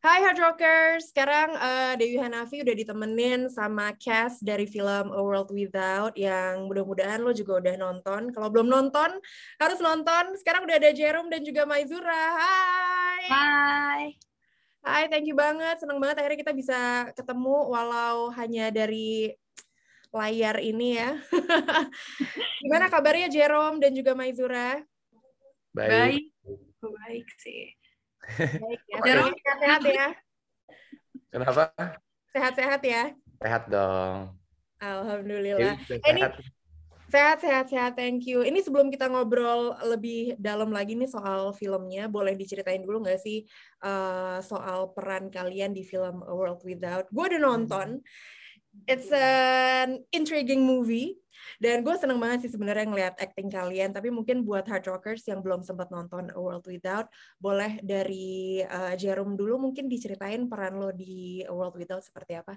Hai Hard Rockers, sekarang uh, Dewi Hanafi udah ditemenin sama cast dari film A World Without yang mudah-mudahan lo juga udah nonton. Kalau belum nonton, harus nonton. Sekarang udah ada Jerome dan juga Maizura. Hai. Hai. Hai, thank you banget. Senang banget akhirnya kita bisa ketemu walau hanya dari layar ini ya. Gimana kabarnya Jerome dan juga Maizura? Baik. Baik, Baik sih. Baik ya. Sehat-sehat ya. Kenapa? Sehat-sehat ya. Sehat dong. Alhamdulillah. Ini sehat sehat sehat thank you. Ini sebelum kita ngobrol lebih dalam lagi nih soal filmnya, boleh diceritain dulu nggak sih uh, soal peran kalian di film A World Without? Gue udah nonton. It's an intriguing movie dan gue seneng banget sih sebenarnya ngeliat acting kalian. Tapi mungkin buat hard rockers yang belum sempat nonton A World Without, boleh dari uh, Jerome dulu mungkin diceritain peran lo di A World Without seperti apa?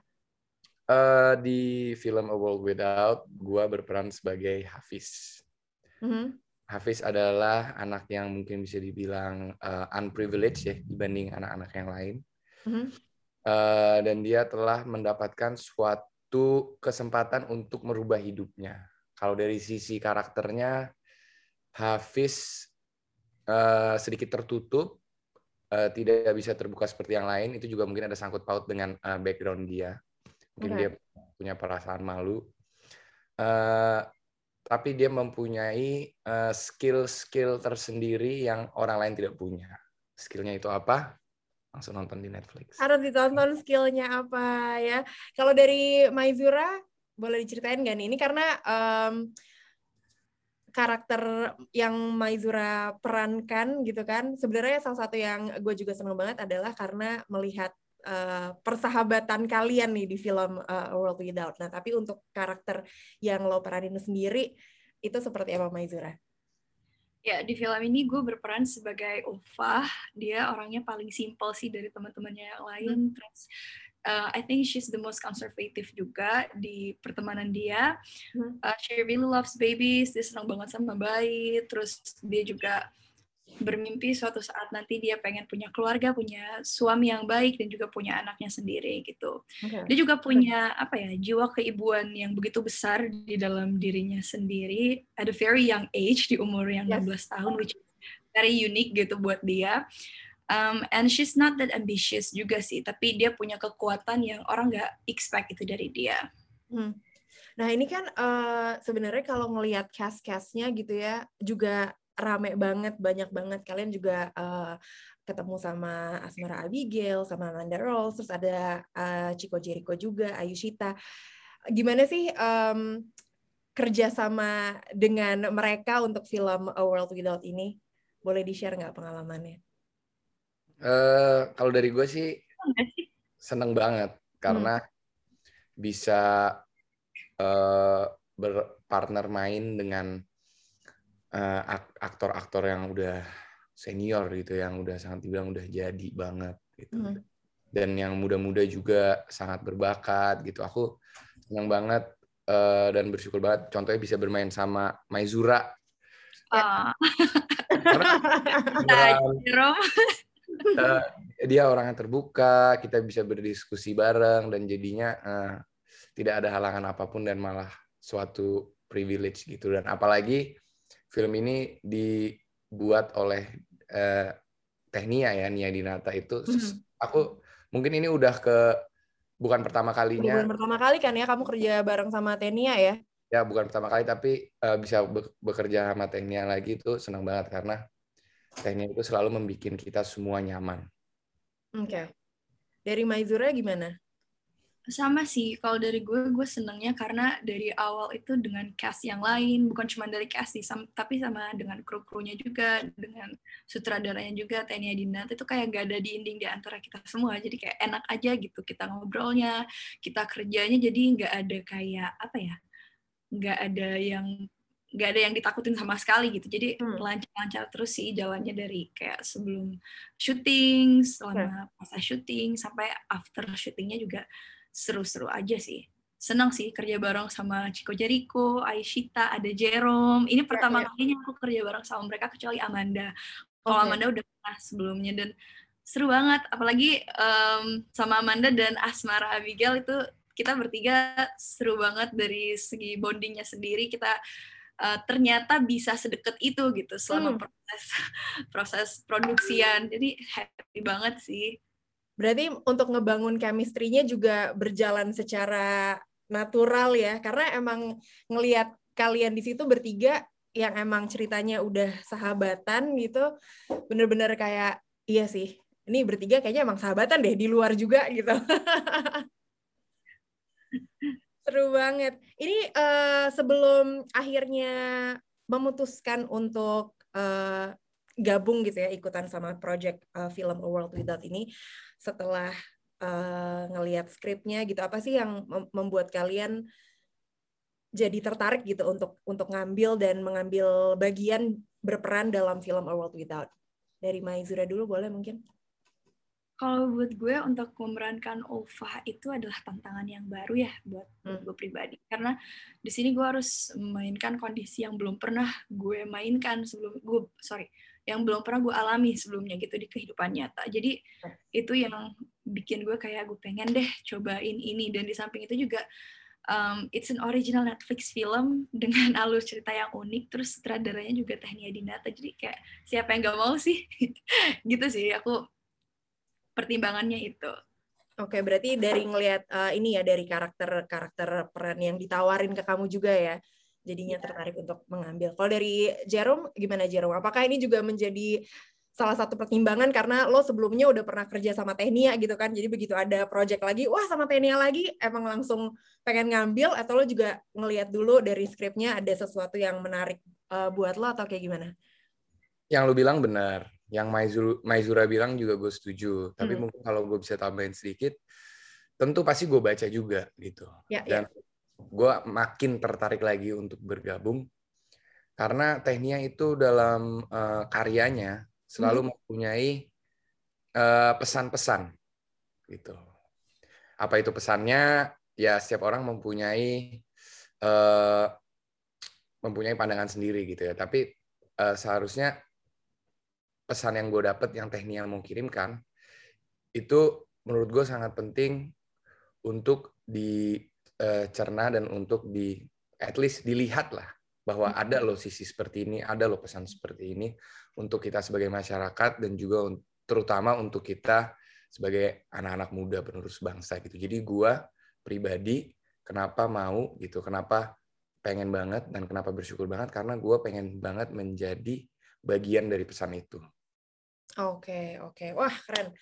Uh, di film A World Without, gue berperan sebagai Hafiz. Mm -hmm. Hafiz adalah anak yang mungkin bisa dibilang uh, unprivileged ya dibanding anak-anak yang lain. Mm -hmm. uh, dan dia telah mendapatkan suatu kesempatan untuk merubah hidupnya. Kalau dari sisi karakternya, Hafiz uh, sedikit tertutup, uh, tidak bisa terbuka seperti yang lain. Itu juga mungkin ada sangkut paut dengan uh, background dia. Mungkin okay. dia punya perasaan malu. Uh, tapi dia mempunyai skill-skill uh, tersendiri yang orang lain tidak punya. Skillnya itu apa? Langsung nonton di Netflix. Harus ditonton skillnya apa ya. Kalau dari Maizura boleh diceritain nggak nih? Ini karena um, karakter yang Maizura perankan gitu kan. Sebenarnya salah satu yang gue juga senang banget adalah karena melihat uh, persahabatan kalian nih di film uh, World Without. Nah, tapi untuk karakter yang lo peranin sendiri itu seperti apa Maizura? Ya, di film ini gue berperan sebagai Ulfa. Dia orangnya paling simpel sih dari teman-temannya yang lain. Hmm. Terus, uh, I think she's the most conservative juga di pertemanan dia. Hmm. Uh, she really loves babies. Dia senang banget sama bayi. Terus dia juga bermimpi suatu saat nanti dia pengen punya keluarga, punya suami yang baik dan juga punya anaknya sendiri gitu. Okay. Dia juga punya apa ya jiwa keibuan yang begitu besar di dalam dirinya sendiri at a very young age di umur yang yes. 16 tahun, which is very unique gitu buat dia. Um, and she's not that ambitious juga sih, tapi dia punya kekuatan yang orang nggak expect itu dari dia. Hmm. Nah ini kan uh, sebenarnya kalau ngelihat cast-castnya gitu ya juga rame banget, banyak banget. Kalian juga uh, ketemu sama Asmara Abigail, sama Amanda Rolls, terus ada uh, Chico Jericho juga, Ayushita. Gimana sih um, kerja sama dengan mereka untuk film A World Without ini? Boleh di-share nggak pengalamannya? Uh, kalau dari gue sih seneng banget karena hmm. bisa uh, berpartner main dengan aktor-aktor yang udah senior gitu yang udah sangat dibilang udah jadi banget gitu. Hmm. dan yang muda-muda juga sangat berbakat gitu. Aku senang banget uh, dan bersyukur banget contohnya bisa bermain sama Maizura. Uh. uh, dia orang yang terbuka kita bisa berdiskusi bareng dan jadinya uh, tidak ada halangan apa pun dan malah suatu privilege gitu. Dan apalagi film ini dibuat oleh uh, Tehnia ya Nia Dinata itu. Hmm. aku mungkin ini udah ke bukan pertama kalinya. Bukan pertama kali kan ya kamu kerja bareng sama Tehnia ya? Ya bukan pertama kali tapi uh, bisa bekerja sama Tehnia lagi itu senang banget karena Tehnia itu selalu membuat kita semua nyaman. Oke. Okay. dari Maizura gimana sama sih kalau dari gue gue senengnya karena dari awal itu dengan cast yang lain bukan cuma dari cast sih sam tapi sama dengan kru krunya juga dengan sutradaranya juga Tania Dinat itu kayak gak ada dinding di antara kita semua. Jadi kayak enak aja gitu kita ngobrolnya kita kerjanya jadi nggak ada kayak apa ya nggak ada yang nggak ada yang ditakutin sama sekali gitu. Jadi hmm. lancar-lancar terus sih jalannya dari kayak sebelum syuting selama masa syuting sampai after syutingnya juga seru-seru aja sih. Senang sih kerja bareng sama Chico Jericho, Aishita, ada Jerome. Ini pertama ya, ya. kalinya aku kerja bareng sama mereka kecuali Amanda. Kalau okay. Amanda udah pernah sebelumnya dan seru banget apalagi um, sama Amanda dan Asmara Abigail itu kita bertiga seru banget dari segi bondingnya sendiri kita uh, ternyata bisa sedekat itu gitu selama hmm. proses proses produksian jadi happy banget sih berarti untuk ngebangun chemistry-nya juga berjalan secara natural ya karena emang ngelihat kalian di situ bertiga yang emang ceritanya udah sahabatan gitu bener-bener kayak iya sih ini bertiga kayaknya emang sahabatan deh di luar juga gitu. Seru banget. Ini uh, sebelum akhirnya memutuskan untuk uh, gabung gitu ya ikutan sama project uh, film A World Without ini setelah uh, ngelihat skripnya gitu apa sih yang membuat kalian jadi tertarik gitu untuk untuk ngambil dan mengambil bagian berperan dalam film A World Without. Dari Maizura dulu boleh mungkin? Kalau buat gue untuk memerankan Ova itu adalah tantangan yang baru ya buat hmm. gue pribadi. Karena di sini gue harus memainkan kondisi yang belum pernah gue mainkan sebelum gue sorry yang belum pernah gue alami sebelumnya gitu di kehidupan nyata. Jadi hmm. itu yang bikin gue kayak gue pengen deh cobain ini. Dan di samping itu juga um, it's an original Netflix film dengan alur cerita yang unik terus sutradaranya juga Tehnia Dinata. Jadi kayak siapa yang gak mau sih? Gitu sih aku pertimbangannya itu. Oke berarti dari ngelihat uh, ini ya dari karakter karakter peran yang ditawarin ke kamu juga ya jadinya yeah. tertarik untuk mengambil. Kalau dari Jerome gimana Jerome? Apakah ini juga menjadi salah satu pertimbangan? Karena lo sebelumnya udah pernah kerja sama Tehnia gitu kan jadi begitu ada project lagi wah sama Tehnia lagi emang langsung pengen ngambil atau lo juga ngelihat dulu dari skripnya ada sesuatu yang menarik uh, buat lo atau kayak gimana? Yang lo bilang benar. Yang Maizura, Maizura bilang juga gue setuju. Tapi hmm. mungkin kalau gue bisa tambahin sedikit tentu pasti gue baca juga gitu. Ya, dan ya. Gue makin tertarik lagi untuk bergabung karena Tehnia itu dalam uh, karyanya selalu hmm. mempunyai eh, pesan-pesan uh, gitu. Apa itu pesannya? Ya setiap orang mempunyai uh, mempunyai pandangan sendiri gitu ya. Tapi uh, seharusnya pesan yang gue dapet yang teknik yang mau kirimkan itu menurut gue sangat penting untuk dicerna dan untuk di at least dilihat lah bahwa hmm. ada loh sisi seperti ini, ada loh pesan seperti ini untuk kita sebagai masyarakat dan juga terutama untuk kita sebagai anak-anak muda penerus bangsa gitu. Jadi gua pribadi kenapa mau gitu, kenapa pengen banget dan kenapa bersyukur banget karena gua pengen banget menjadi bagian dari pesan itu. Oke, oke. Wah, keren.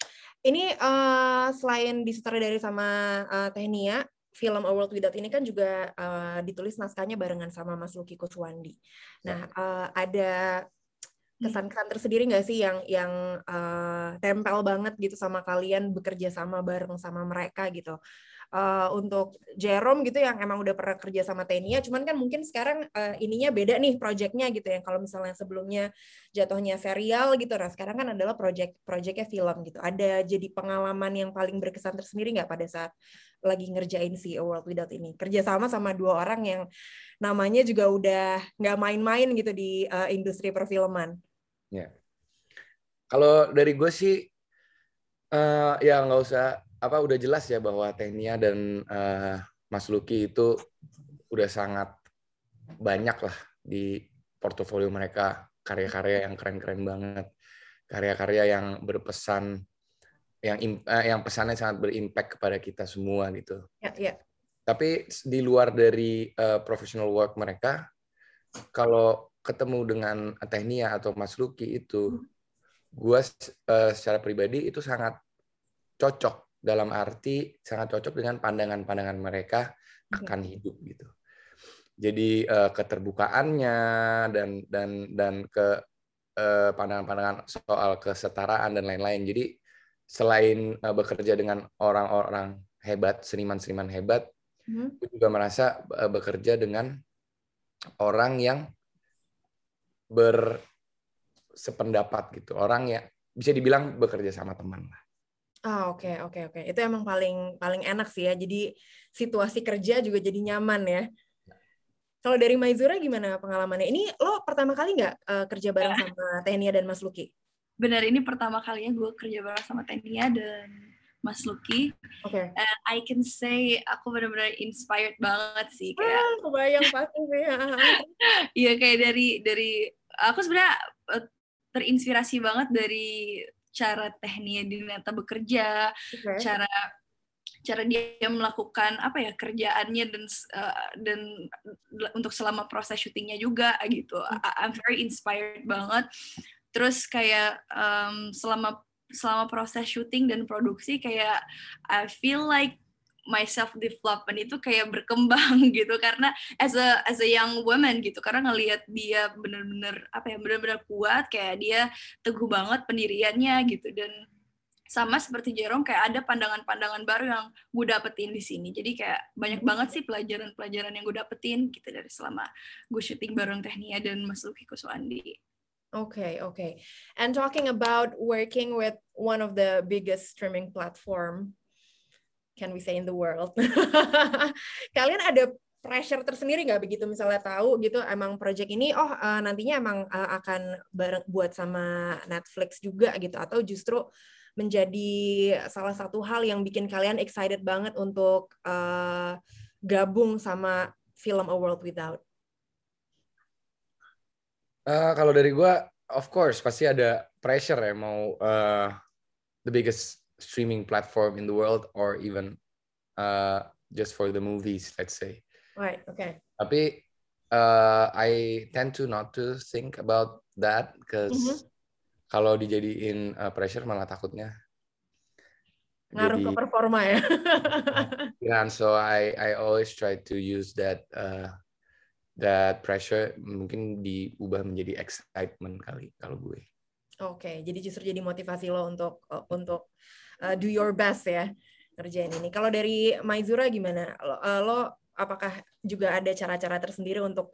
Ini uh, selain disutradari sama uh, Tehnia, film A World Without ini kan juga uh, ditulis naskahnya barengan sama Mas Luki Kuswandi. Nah, uh, ada kesan-kesan tersendiri nggak sih yang yang uh, tempel banget gitu sama kalian bekerja sama bareng sama mereka gitu? Uh, untuk Jerome gitu yang emang udah pernah kerja sama Tenia, cuman kan mungkin sekarang uh, ininya beda nih projectnya gitu ya. Kalau misalnya sebelumnya jatuhnya serial gitu, nah sekarang kan adalah project projectnya film gitu. Ada jadi pengalaman yang paling berkesan tersendiri nggak pada saat lagi ngerjain si A World Without ini kerja sama dua orang yang namanya juga udah nggak main-main gitu di uh, industri perfilman. Ya. Kalau dari gue sih uh, ya nggak usah apa udah jelas ya bahwa Tenia dan uh, Mas Luki itu udah sangat banyak lah di portofolio mereka karya-karya yang keren-keren banget karya-karya yang berpesan yang uh, yang pesannya sangat berimpact kepada kita semua gitu. Ya, ya. Tapi di luar dari uh, professional work mereka, kalau ketemu dengan Tehnia atau Mas Luki itu, hmm. gue uh, secara pribadi itu sangat cocok dalam arti sangat cocok dengan pandangan-pandangan mereka hmm. akan hidup gitu. Jadi uh, keterbukaannya dan dan dan ke pandangan-pandangan soal kesetaraan dan lain-lain. Jadi selain uh, bekerja dengan orang-orang hebat, seniman-seniman hebat, hmm. gue juga merasa uh, bekerja dengan orang yang bersependapat gitu, orang yang bisa dibilang bekerja sama teman lah. Ah oke okay, oke okay, oke, okay. itu emang paling paling enak sih ya. Jadi situasi kerja juga jadi nyaman ya. Kalau dari Maizura gimana pengalamannya? Ini lo pertama kali nggak uh, kerja bareng sama Tenia dan Mas Luki? Benar ini pertama kalinya gue kerja bareng sama Tania dan Mas Lucky. Oke. Okay. And I can say aku benar-benar inspired banget sih kayak. Ah, kebayang pasti ya. Iya kayak dari dari aku sebenarnya eh, terinspirasi banget dari cara tekniknya Dinata bekerja, okay. cara cara dia melakukan apa ya kerjaannya dan uh, dan untuk selama proses syutingnya juga gitu. Hmm. I'm very inspired banget. Terus kayak um, selama selama proses syuting dan produksi kayak I feel like my self development itu kayak berkembang gitu. Karena as a as a young woman gitu karena ngelihat dia bener-bener apa ya bener-bener kuat kayak dia teguh banget pendiriannya gitu. Dan sama seperti Jerome kayak ada pandangan-pandangan baru yang gue dapetin di sini. Jadi kayak banyak banget sih pelajaran-pelajaran yang gue dapetin gitu dari selama gue syuting bareng Tehnia dan Mas Luki Kuswandi. Okay, okay. And talking about working with one of the biggest streaming platform, can we say in the world? Kalian ada pressure tersendiri nggak begitu misalnya tahu gitu emang project ini oh uh, nantinya emang uh, akan bareng buat sama Netflix juga gitu atau justru menjadi salah satu hal yang bikin kalian excited banget untuk uh, gabung sama film A World Without? Uh, kalau dari gue, of course pasti ada pressure ya mau uh, the biggest streaming platform in the world or even uh, just for the movies, let's say. Right. Okay. Tapi uh, I tend to not to think about that because mm -hmm kalau dijadiin uh, pressure malah takutnya ngaruh Jadi, ke performa ya. yeah, so I I always try to use that uh, that pressure mungkin diubah menjadi excitement kali kalau gue. Oke, okay, jadi justru jadi motivasi lo untuk untuk uh, do your best ya kerjain ini. Kalau dari Maizura gimana? Lo, uh, lo apakah juga ada cara-cara tersendiri untuk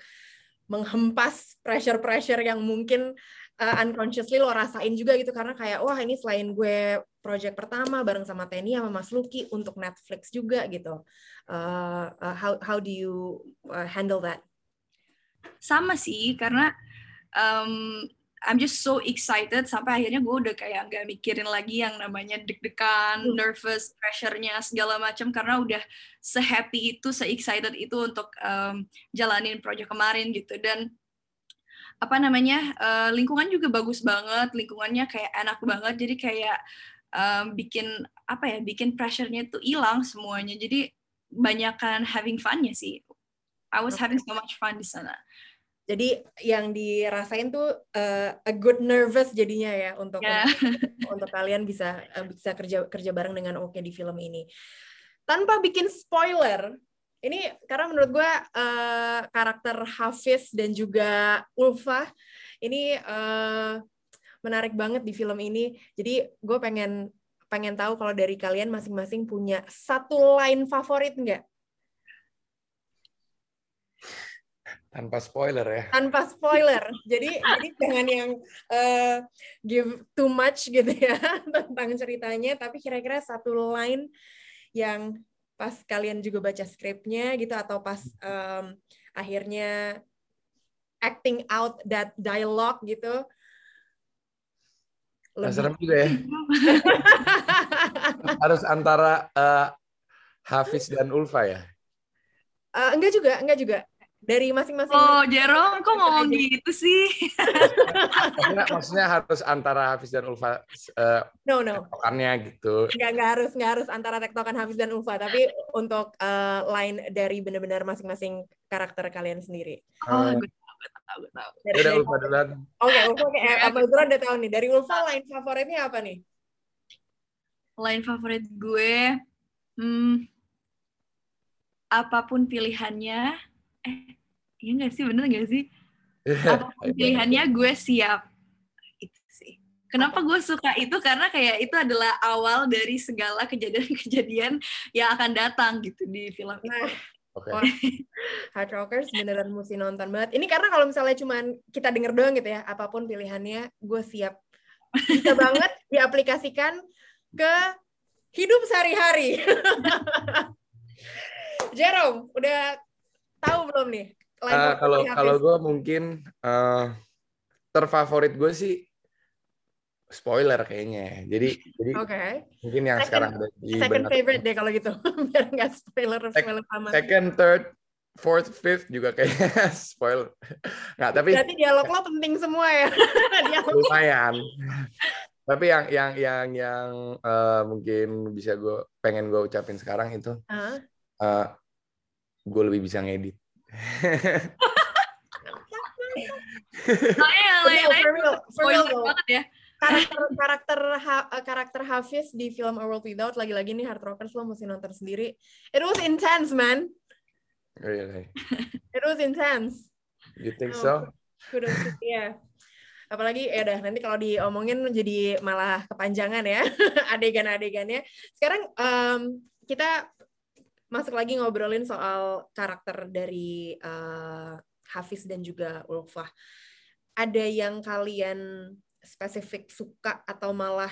menghempas pressure-pressure yang mungkin uh, unconsciously lo rasain juga gitu karena kayak wah ini selain gue project pertama bareng sama Teni sama Mas Lucky untuk Netflix juga gitu. Uh, uh, how how do you uh, handle that? Sama sih karena um, I'm just so excited sampai akhirnya gue udah kayak nggak mikirin lagi yang namanya deg-degan, hmm. nervous, pressure-nya segala macam karena udah se-happy itu, se-excited itu untuk um, jalanin project kemarin gitu. Dan apa namanya uh, lingkungan juga bagus banget lingkungannya kayak enak banget jadi kayak um, bikin apa ya bikin pressure-nya itu hilang semuanya. Jadi banyak kan having fun-nya sih I was having so much fun di sana jadi yang dirasain tuh uh, a good nervous jadinya ya untuk yeah. untuk, untuk kalian bisa uh, bisa kerja kerja bareng dengan oke di film ini tanpa bikin spoiler ini karena menurut gue uh, karakter Hafiz dan juga Ulfa ini uh, menarik banget di film ini. Jadi gue pengen pengen tahu kalau dari kalian masing-masing punya satu line favorit nggak? Tanpa spoiler ya. Tanpa spoiler. jadi jadi jangan yang uh, give too much gitu ya tentang ceritanya, tapi kira-kira satu line yang pas kalian juga baca skripnya gitu atau pas um, akhirnya acting out that dialogue gitu Lebih... serem juga ya harus antara uh, Hafiz dan Ulfa ya uh, enggak juga enggak juga dari masing-masing. Oh, Jerome, kok ngomong gitu sih? maksudnya, maksudnya harus antara Hafiz dan Ulfa uh, no, no. tektokannya gitu. Enggak, enggak harus enggak harus antara tektokan Hafiz dan Ulfa, tapi untuk uh, line dari benar-benar masing-masing karakter kalian sendiri. Oh, gue tahu, gue tahu, gue tahu. Dari, Udah Ulfa duluan. Oke, Ulfa oke. Okay. Apa itu udah tahu nih. Dari Ulfa line favoritnya apa nih? Line favorit gue, hmm, apa pun pilihannya, eh iya nggak sih bener nggak sih apa pun pilihannya gue siap itu sih kenapa gue suka itu karena kayak itu adalah awal dari segala kejadian-kejadian yang akan datang gitu di film itu. Okay. Hard Rockers beneran mesti nonton banget. Ini karena kalau misalnya cuman kita denger doang gitu ya, apa pun pilihannya, gue siap. Bisa banget diaplikasikan ke hidup sehari-hari. Jerome, udah tahu belum nih? Uh, kalau kalau gue mungkin uh, terfavorit gue sih spoiler kayaknya. Jadi jadi okay. mungkin yang second, sekarang ada di second benar, favorite deh kalau gitu. Biar nggak spoiler spoiler sama. Second, third, fourth, fifth juga kayaknya spoil. Nggak, tapi Berarti dialog lo penting semua ya. lumayan. tapi yang yang yang yang uh, mungkin bisa gue pengen gue ucapin sekarang itu uh -huh. uh, gue lebih bisa ngedit. Nah, yang lain-lain banget ya karakter karakter ha, karakter Hafiz di film A World Without lagi-lagi nih Hard Rockers lo mesti nonton sendiri. It was intense, man. Really? It was intense. You think oh, so? Kudos, ya. Yeah. Apalagi ya dah nanti kalau diomongin jadi malah kepanjangan ya adegan-adegannya. Sekarang um, kita masuk lagi ngobrolin soal karakter dari uh, Hafiz dan juga Ulfah. Ada yang kalian spesifik suka atau malah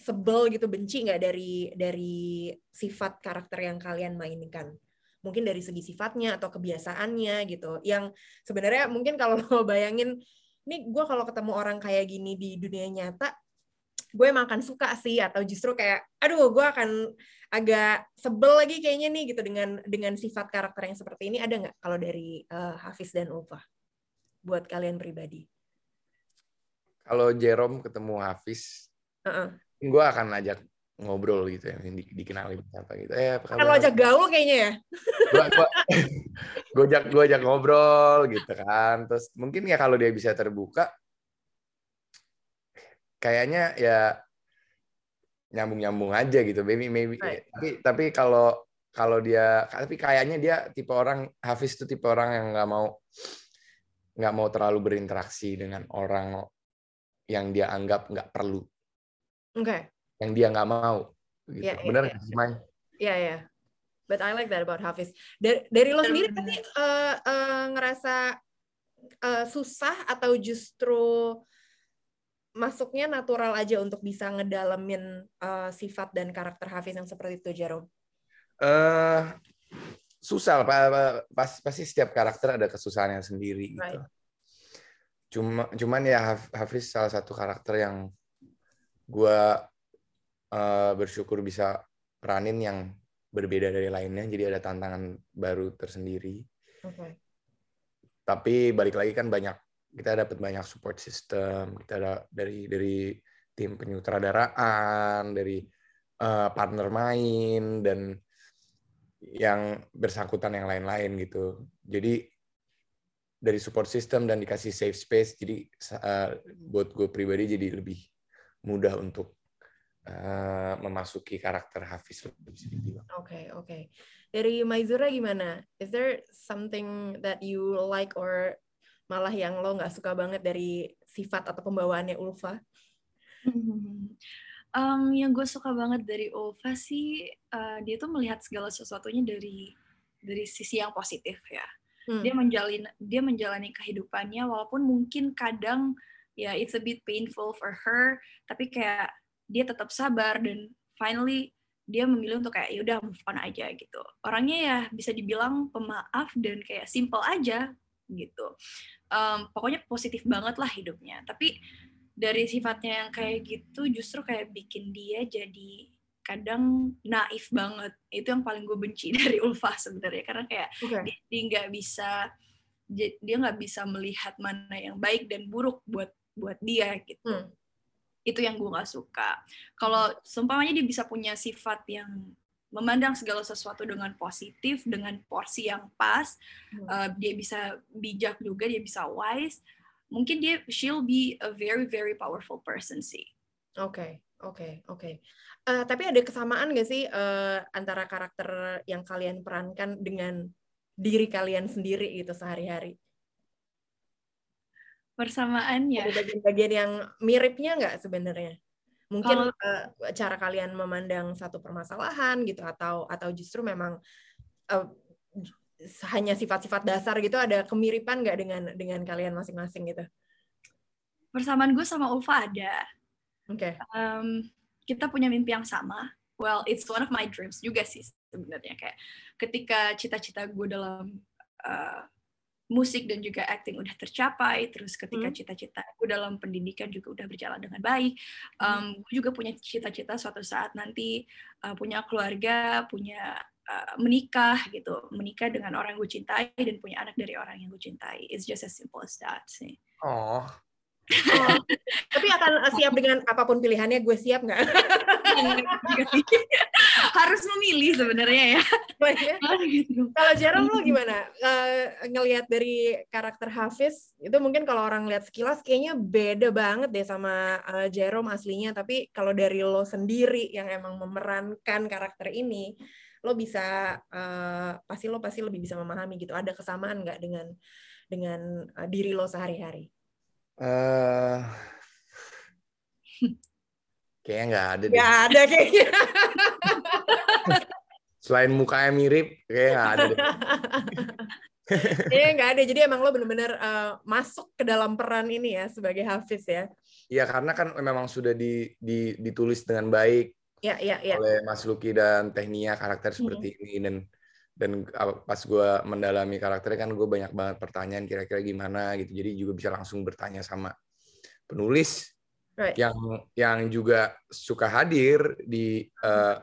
sebel gitu benci nggak dari dari sifat karakter yang kalian mainkan mungkin dari segi sifatnya atau kebiasaannya gitu yang sebenarnya mungkin kalau lo bayangin nih gue kalau ketemu orang kayak gini di dunia nyata gue emang akan suka sih atau justru kayak aduh gue akan agak sebel lagi kayaknya nih gitu dengan dengan sifat karakter yang seperti ini ada nggak kalau dari uh, Hafiz dan Ulfa buat kalian pribadi kalau Jerome ketemu Hafiz, uh-uh. gue akan ajak ngobrol gitu ya, di, dikenalin apa gitu. Eh, apa Kalau ajak gaul kayaknya ya. Gue gue ajak gue ajak ngobrol gitu kan. Terus mungkin ya kalau dia bisa terbuka, kayaknya ya nyambung-nyambung aja gitu, maybe maybe. Right. Tapi tapi kalau kalau dia tapi kayaknya dia tipe orang Hafiz itu tipe orang yang nggak mau nggak mau terlalu berinteraksi dengan orang yang dia anggap nggak perlu. Oke. Okay. Yang dia nggak mau. Gitu. Yeah, Benar yeah, yeah. Iya, yeah, yeah. But I like that about Hafiz. Dari, dari lo sendiri pasti uh, uh, ngerasa uh, susah atau justru masuknya natural aja untuk bisa ngedalamin uh, sifat dan karakter Hafiz yang seperti itu, Jerome? Uh, susah, Pak. Pas, pasti setiap karakter ada kesusahannya sendiri. Gitu. Right. Cuma cuman ya Hafiz salah satu karakter yang gue uh, bersyukur bisa peranin yang berbeda dari lainnya. Jadi ada tantangan baru tersendiri. Okay. Tapi balik lagi kan banyak kita dapat banyak support system. Kita ada dari dari tim penyutradaraan, dari uh, partner main dan yang bersangkutan yang lain-lain gitu. Jadi dari support system dan dikasih safe space jadi uh, buat gue pribadi jadi lebih mudah untuk uh, memasuki karakter Hafiz Oke okay, oke. Okay. Dari Maizura gimana? Is there something that you like or malah yang lo nggak suka banget dari sifat atau pembawaannya Ulfa? Um, yang gue suka banget dari Ulfa sih uh, dia tuh melihat segala sesuatunya dari dari sisi yang positif ya hmm. dia menjalin dia menjalani kehidupannya walaupun mungkin kadang ya it's a bit painful for her tapi kayak dia tetap sabar dan finally dia memilih untuk kayak yaudah move on aja gitu orangnya ya bisa dibilang pemaaf dan kayak simple aja gitu um, pokoknya positif banget lah hidupnya. Tapi dari sifatnya yang kayak gitu justru kayak bikin dia jadi kadang naif banget. Itu yang paling gue benci dari Ulfa sebenarnya. Karena kayak okay. dia nggak bisa dia nggak bisa melihat mana yang baik dan buruk buat buat dia gitu. Hmm. itu yang gue nggak suka. Kalau seumpamanya dia bisa punya sifat yang memandang segala sesuatu dengan positif dengan porsi yang pas hmm. uh, dia bisa bijak juga dia bisa wise mungkin dia she'll be a very very powerful person sih oke okay. Oke, okay, oke. Okay. Uh, tapi ada kesamaan nggak sih uh, antara karakter yang kalian perankan dengan diri kalian sendiri gitu sehari-hari? Persamaan ya. Ada bagian-bagian yang miripnya nggak sebenarnya? Mungkin uh, cara kalian memandang satu permasalahan gitu atau atau justru memang uh, hanya sifat-sifat dasar gitu ada kemiripan nggak dengan dengan kalian masing-masing gitu? Persamaan gue sama Ulfa ada Oke. Okay. Um, kita punya mimpi yang sama. Well, it's one of my dreams juga sih sebenarnya kayak ketika cita-cita gue dalam uh, musik dan juga acting udah tercapai, terus ketika hmm. cita-cita aku dalam pendidikan juga udah berjalan dengan baik, um, gue juga punya cita-cita suatu saat nanti uh, punya keluarga, punya uh, menikah gitu, menikah dengan orang yang gue cintai dan punya anak dari orang yang gue cintai. It's just as simple as that sih. Oh, Oh, tapi akan siap dengan apa pun pilihannya, gue siap nggak? Harus memilih sebenarnya ya. Gitu. Kalau Jerome lo gimana? Uh, ngelihat dari karakter Hafiz, itu mungkin kalau orang lihat sekilas kayaknya beda banget deh sama uh, Jerome aslinya. Tapi kalau dari lo sendiri yang emang memerankan karakter ini, lo bisa uh, pasti lo pasti lebih bisa memahami gitu. Ada kesamaan nggak dengan dengan uh, diri lo sehari-hari? Uh, kayaknya nggak ada deh. Nggak ada kayaknya. Selain mukanya mirip, kayaknya nggak ada deh. Iya nggak ada. Jadi emang lo bener-bener uh, masuk ke dalam peran ini ya sebagai Hafiz ya. Iya karena kan memang sudah di, di, ditulis dengan baik ya, ya, ya. oleh Mas Luki dan Teknia karakter seperti hmm. ini dan dan pas gue mendalami karakternya kan gue banyak banget pertanyaan kira-kira gimana gitu jadi juga bisa langsung bertanya sama penulis right. yang yang juga suka hadir di uh,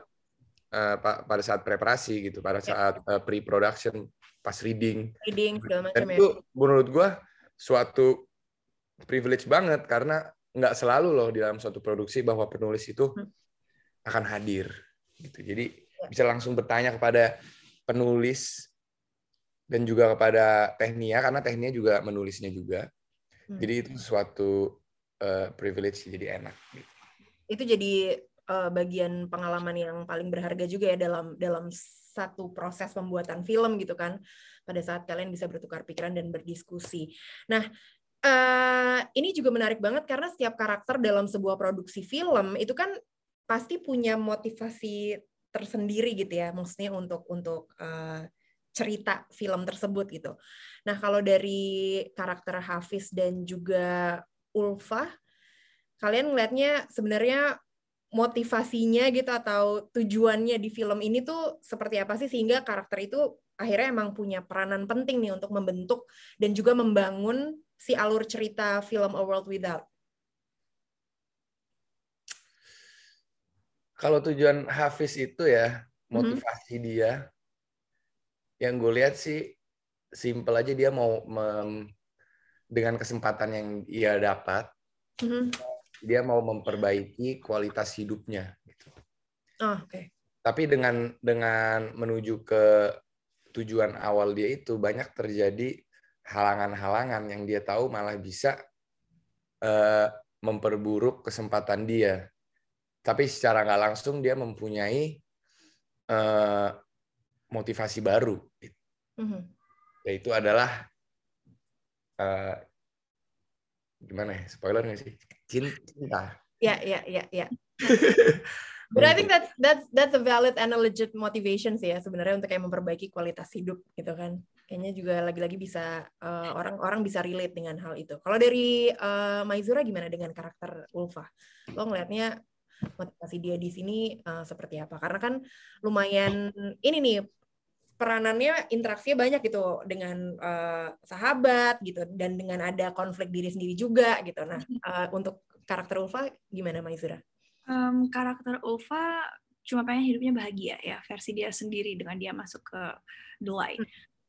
uh, pada saat preparasi gitu pada saat uh, pre-production pas reading reading dan ya. itu menurut gue suatu privilege banget karena nggak selalu loh di dalam suatu produksi bahwa penulis itu hmm. akan hadir gitu jadi ya. bisa langsung bertanya kepada penulis dan juga kepada Teknia karena Teknia juga menulisnya juga. Hmm. Jadi itu suatu uh, privilege jadi enak. Gitu. Itu jadi uh, bagian pengalaman yang paling berharga juga ya dalam dalam satu proses pembuatan film gitu kan. Pada saat kalian bisa bertukar pikiran dan berdiskusi. Nah, uh, ini juga menarik banget karena setiap karakter dalam sebuah produksi film itu kan pasti punya motivasi tersendiri gitu ya maksudnya untuk untuk uh, cerita film tersebut gitu. Nah kalau dari karakter Hafiz dan juga Ulfa, kalian ngelihatnya sebenarnya motivasinya gitu atau tujuannya di film ini tuh seperti apa sih sehingga karakter itu akhirnya emang punya peranan penting nih untuk membentuk dan juga membangun si alur cerita film A World Without. Kalau tujuan Hafiz itu ya mhm. motivasi mm -hmm. dia yang gue lihat sih simple aja dia mau mem, dengan kesempatan yang ia dapat mm -hmm. dia mau memperbaiki kualitas hidupnya gitu. Oh, Oke. Okay. Tapi dengan dengan menuju ke tujuan awal dia itu banyak terjadi halangan-halangan yang dia tahu malah bisa uh, memperburuk kesempatan dia tapi secara nggak langsung dia mempunyai uh, motivasi baru mm-hmm. yaitu adalah uh, gimana ya spoiler nggak sih cinta ya ya ya ya But I think that's that's that's a valid and a legit motivation sih ya sebenarnya untuk kayak memperbaiki kualitas hidup gitu kan. Kayaknya juga lagi-lagi bisa uh, orang-orang bisa relate dengan hal itu. Kalau dari uh, Maizura gimana dengan karakter Ulfa? Lo ngelihatnya motivasi dia di sini uh, seperti apa karena kan lumayan ini nih peranannya interaksinya banyak gitu dengan uh, sahabat gitu dan dengan ada konflik diri sendiri juga gitu nah uh, untuk karakter Ulfa gimana Maizura? Um, karakter Ulfa cuma pengen hidupnya bahagia ya versi dia sendiri dengan dia masuk ke The Light.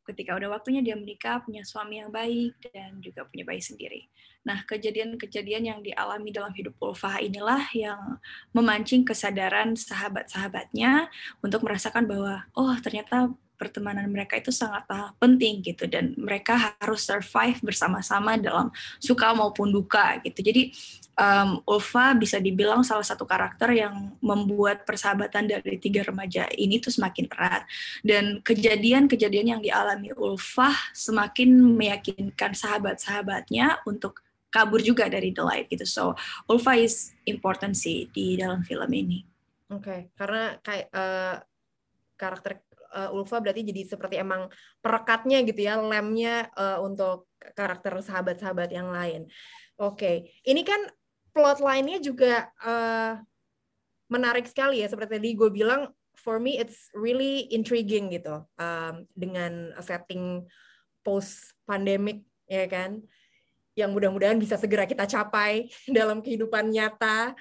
Ketika udah waktunya dia menikah, punya suami yang baik, dan juga punya bayi sendiri. Nah, kejadian-kejadian yang dialami dalam hidup Ulfah inilah yang memancing kesadaran sahabat-sahabatnya untuk merasakan bahwa, oh ternyata pertemanan mereka itu sangat penting gitu dan mereka harus survive bersama-sama dalam suka maupun duka gitu. Jadi um, Ulfa bisa dibilang salah satu karakter yang membuat persahabatan dari tiga remaja ini tuh semakin erat dan kejadian-kejadian yang dialami Ulfa semakin meyakinkan sahabat-sahabatnya untuk kabur juga dari The Light gitu. So Ulfa is important sih di dalam film ini. Oke, okay. karena kayak uh, karakter uh, Ulfa berarti jadi seperti emang perekatnya gitu ya, lemnya uh, untuk karakter sahabat-sahabat yang lain. Oke, okay. ini kan plot line-nya juga uh, menarik sekali ya, seperti tadi gue bilang, for me it's really intriguing gitu um, dengan setting post pandemic ya kan yang mudah-mudahan bisa segera kita capai dalam kehidupan nyata.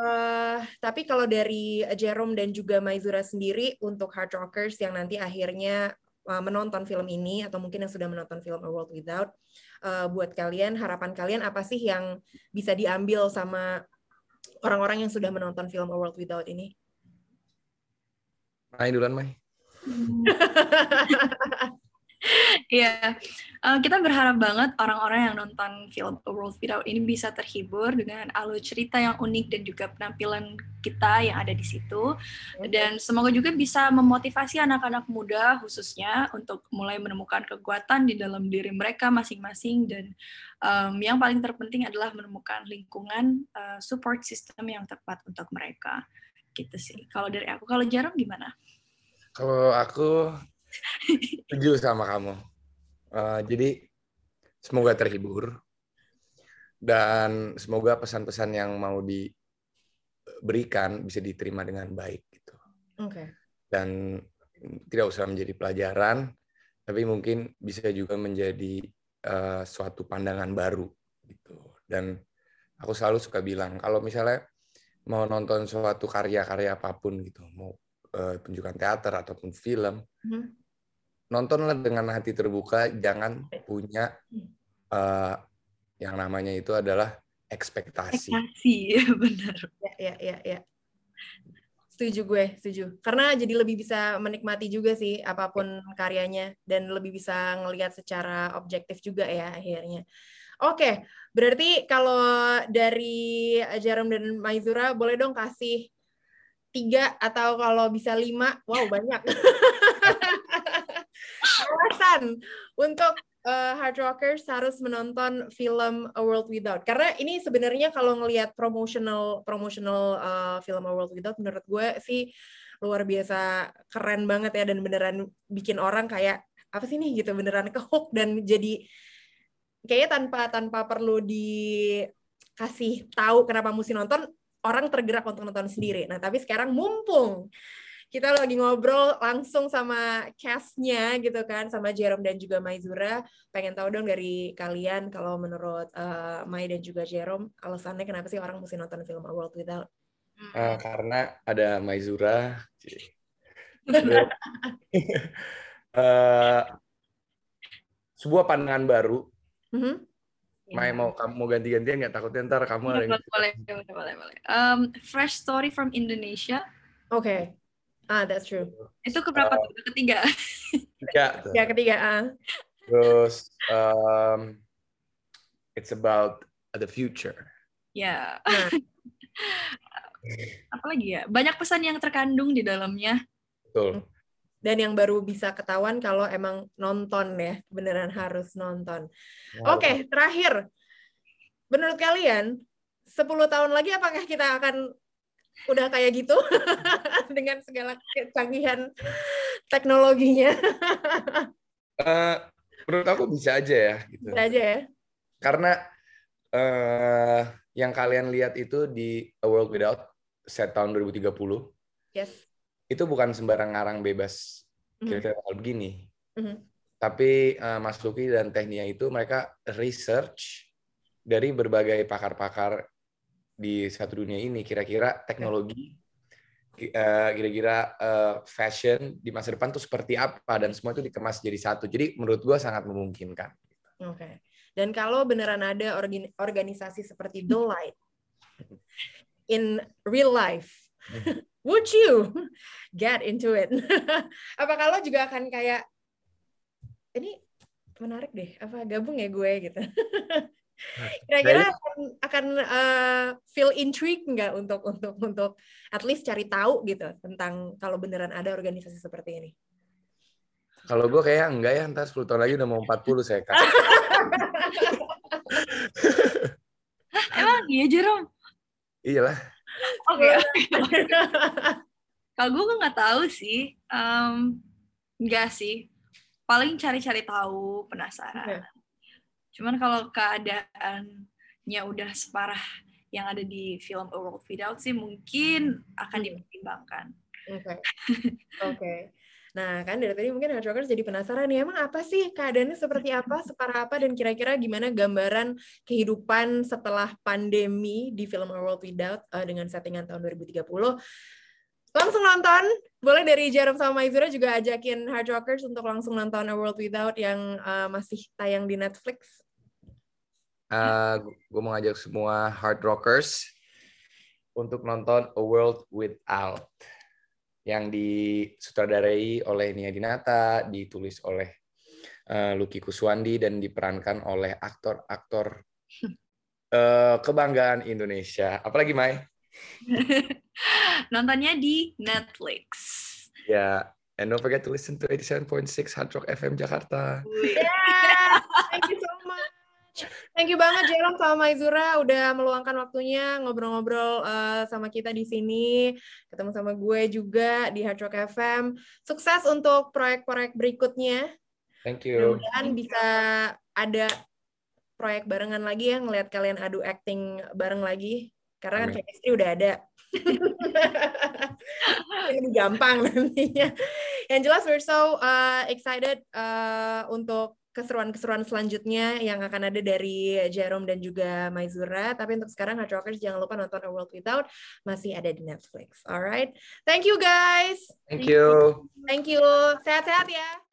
Uh, tapi kalau dari Jerome dan juga Maizura sendiri untuk hard rockers yang nanti akhirnya uh, menonton film ini atau mungkin yang sudah menonton film A World Without, uh, buat kalian harapan kalian apa sih yang bisa diambil sama orang-orang yang sudah menonton film A World Without ini? Mai duluan, Mai. Iya, uh, kita berharap banget orang-orang yang nonton film A World Without ini bisa terhibur dengan alur cerita yang unik dan juga penampilan kita yang ada di situ. Dan semoga juga bisa memotivasi anak-anak muda khususnya untuk mulai menemukan kekuatan di dalam diri mereka masing-masing dan um, yang paling terpenting adalah menemukan lingkungan uh, support system yang tepat untuk mereka. Gitu sih. Kalau dari aku, kalau Jarum gimana? Kalau aku setuju sama kamu Uh, jadi semoga terhibur dan semoga pesan-pesan yang mau diberikan bisa diterima dengan baik gitu. Oke. Okay. Dan tidak usah menjadi pelajaran, tapi mungkin bisa juga menjadi uh, suatu pandangan baru gitu. Dan aku selalu suka bilang kalau misalnya mau nonton suatu karya-karya apa pun gitu, mau uh, tunjukan teater ataupun film, hmm nontonlah dengan hati terbuka, jangan punya uh, yang namanya itu adalah ekspektasi. Ekspektasi, ya benar. Ya, ya, ya, ya. Setuju gue, setuju. Karena jadi lebih bisa menikmati juga sih apa pun karyanya dan lebih bisa ngelihat secara objektif juga ya akhirnya. Oke, berarti kalau dari Jarum dan Maizura boleh dong kasih tiga atau kalau bisa lima, wow banyak. alasan untuk uh, hard rockers harus menonton film A World Without karena ini sebenarnya kalau ngelihat promotional promotional uh, film A World Without menurut gue sih luar biasa keren banget ya dan beneran bikin orang kayak apa sih nih gitu beneran ke hook dan jadi kayaknya tanpa tanpa perlu dikasih tahu kenapa mesti nonton orang tergerak untuk nonton sendiri. Nah tapi sekarang mumpung kita lagi ngobrol langsung sama castnya gitu kan sama Jerome dan juga Maizura. Pengen tahu dong dari kalian kalau menurut uh, Mai dan juga Jerome alasannya kenapa sih orang mesti nonton film A World Without? Uh, karena ada Maizura. Uh, sebuah pandangan baru. Mm -hmm. Mai mau kamu mau ganti-gantian nggak? Takutnya ntar kamu ada boleh, boleh boleh boleh um, fresh story from Indonesia. Oke. okay. Ah, that's true. Itu keberapa uh, tuh? Ketiga. Ketiga. Ya, ketiga. Ah. Terus um, it's about the future. Ya. Yeah. Apalagi ya? Banyak pesan yang terkandung di dalamnya. Betul. Dan yang baru bisa ketahuan kalau emang nonton ya, beneran harus nonton. Oke, okay, terakhir. Menurut kalian, 10 tahun lagi apakah kita akan udah kayak gitu dengan segala kecanggihan teknologinya. uh, menurut aku bisa aja ya. Gitu. Bisa aja ya. Karena uh, yang kalian lihat itu di A World Without set tahun 2030. Yes. Itu bukan sembarang ngarang bebas kira-kira mm -hmm. begini. Mm -hmm. Tapi uh, Mas Luki dan Teknia itu mereka research dari berbagai pakar-pakar di satu dunia ini kira-kira teknologi eh, kira-kira uh, fashion di masa depan tuh seperti apa dan semua itu dikemas jadi satu. Jadi menurut gue sangat memungkinkan. Oke. Okay. dan kalau beneran ada organisasi seperti The Light in real life would you get into it? Apa kalau juga akan kayak ini menarik deh apa gabung ya gue gitu Kira-kira akan, akan uh, feel intrigue nggak untuk untuk untuk at least cari tahu gitu tentang kalau beneran ada organisasi seperti ini? Kalau gue kayak enggak ya, ntar 10 tahun lagi udah mau 40 saya kan. Emang iya Jerome? Iyalah. Oke. Okay. Kalau gue nggak tahu sih, um, enggak sih. Paling cari-cari tahu, penasaran. Okay. Cuman kalau keadaannya udah separah yang ada di film A World Without sih mungkin akan hmm. dipertimbangkan. Oke. Okay. Oke. Okay. Nah, kan dari tadi mungkin Hard jadi penasaran nih, emang apa sih keadaannya seperti apa, separah apa, dan kira-kira gimana gambaran kehidupan setelah pandemi di film A World Without uh, dengan settingan tahun 2030. Langsung nonton, boleh dari Jerome sama Maizura juga ajakin Hard Rockers untuk langsung nonton A World Without yang uh, masih tayang di Netflix. Uh, gue mau ngajak semua Hard Rockers untuk nonton A World Without yang disutradarai oleh Nia Dinata, ditulis oleh uh, Lucky Kuswandi dan diperankan oleh aktor-aktor uh, kebanggaan Indonesia. Apalagi Mai? Nontonnya di Netflix. Ya, yeah. and don't forget to listen to 87.6 Hard Rock FM Jakarta. Yeah, thank you so much. Thank you banget Jerome sama Maizura udah meluangkan waktunya ngobrol-ngobrol uh, sama kita di sini. Ketemu sama gue juga di Hard Rock FM. Sukses untuk proyek-proyek berikutnya. Thank you. Mudah-mudahan bisa ada proyek barengan lagi ya ngelihat kalian adu acting bareng lagi karena kan chemistry udah ada. Lebih gampang nantinya. Yang jelas we're so uh, excited uh, untuk keseruan-keseruan selanjutnya yang akan ada dari Jerome dan juga Maizura. Tapi untuk sekarang Hard Rockers jangan lupa nonton A World Without masih ada di Netflix. Alright, thank you guys. Thank you. Thank you. Sehat-sehat ya.